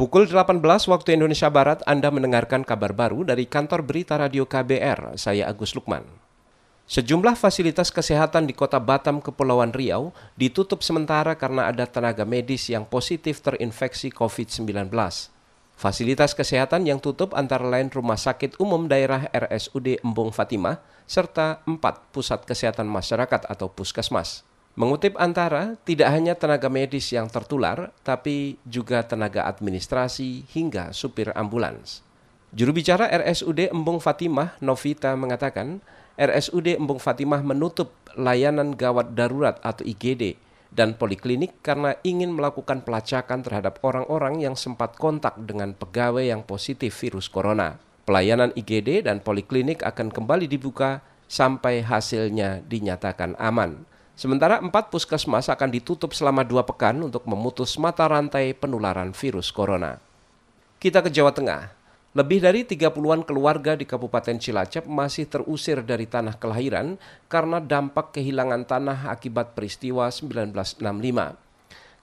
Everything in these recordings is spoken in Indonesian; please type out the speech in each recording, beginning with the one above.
Pukul 18 waktu Indonesia Barat, Anda mendengarkan kabar baru dari kantor berita radio KBR. Saya Agus Lukman. Sejumlah fasilitas kesehatan di kota Batam, Kepulauan Riau ditutup sementara karena ada tenaga medis yang positif terinfeksi COVID-19. Fasilitas kesehatan yang tutup antara lain Rumah Sakit Umum Daerah RSUD Embung Fatimah, serta empat pusat kesehatan masyarakat atau puskesmas. Mengutip antara, tidak hanya tenaga medis yang tertular, tapi juga tenaga administrasi hingga supir ambulans. Juru bicara RSUD Embung Fatimah, Novita, mengatakan RSUD Embung Fatimah menutup layanan gawat darurat atau IGD dan poliklinik karena ingin melakukan pelacakan terhadap orang-orang yang sempat kontak dengan pegawai yang positif virus corona. Pelayanan IGD dan poliklinik akan kembali dibuka sampai hasilnya dinyatakan aman. Sementara empat puskesmas akan ditutup selama dua pekan untuk memutus mata rantai penularan virus corona. Kita ke Jawa Tengah. Lebih dari 30-an keluarga di Kabupaten Cilacap masih terusir dari tanah kelahiran karena dampak kehilangan tanah akibat peristiwa 1965.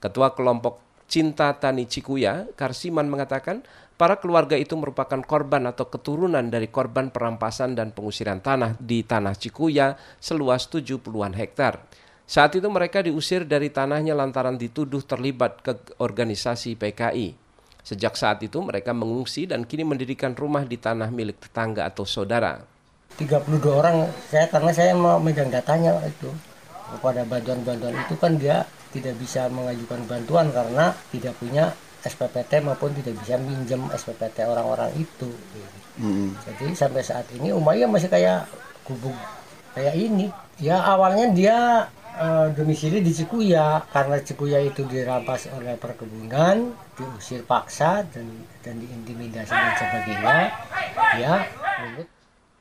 Ketua kelompok Cinta Tani Cikuya, Karsiman mengatakan para keluarga itu merupakan korban atau keturunan dari korban perampasan dan pengusiran tanah di Tanah Cikuya seluas 70-an hektar. Saat itu mereka diusir dari tanahnya lantaran dituduh terlibat ke organisasi PKI. Sejak saat itu mereka mengungsi dan kini mendirikan rumah di tanah milik tetangga atau saudara. 32 orang saya karena saya mau megang datanya itu kepada bantuan-bantuan itu kan dia tidak bisa mengajukan bantuan karena tidak punya SPPT maupun tidak bisa minjem SPPT orang-orang itu. Hmm. Jadi sampai saat ini Umaya masih kayak gubuk kayak ini. Ya awalnya dia uh, domisili di Cikuya karena Cikuya itu dirampas oleh perkebunan diusir paksa dan dan diintimidasi dan sebagainya. Ya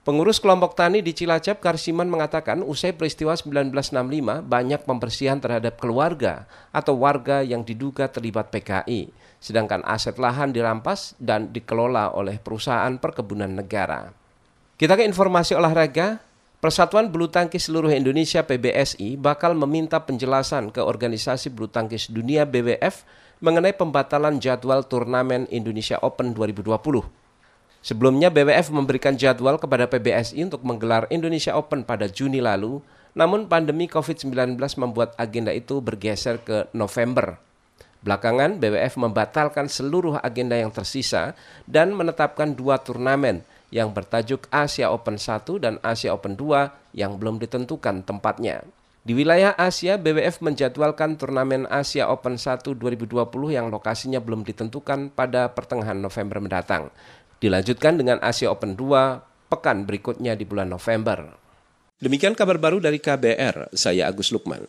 Pengurus kelompok tani di Cilacap Karsiman mengatakan usai peristiwa 1965 banyak pembersihan terhadap keluarga atau warga yang diduga terlibat PKI, sedangkan aset lahan dirampas dan dikelola oleh perusahaan perkebunan negara. Kita ke informasi olahraga, Persatuan Bulu Tangkis Seluruh Indonesia PBSI bakal meminta penjelasan ke Organisasi Bulu Tangkis Dunia BWF mengenai pembatalan jadwal turnamen Indonesia Open 2020. Sebelumnya BWF memberikan jadwal kepada PBSI untuk menggelar Indonesia Open pada Juni lalu, namun pandemi COVID-19 membuat agenda itu bergeser ke November. Belakangan BWF membatalkan seluruh agenda yang tersisa dan menetapkan dua turnamen – yang bertajuk Asia Open 1 dan Asia Open 2 yang belum ditentukan tempatnya. Di wilayah Asia, BWF menjadwalkan turnamen Asia Open 1 2020 yang lokasinya belum ditentukan pada pertengahan November mendatang. Dilanjutkan dengan Asia Open 2 pekan berikutnya di bulan November. Demikian kabar baru dari KBR, saya Agus Lukman.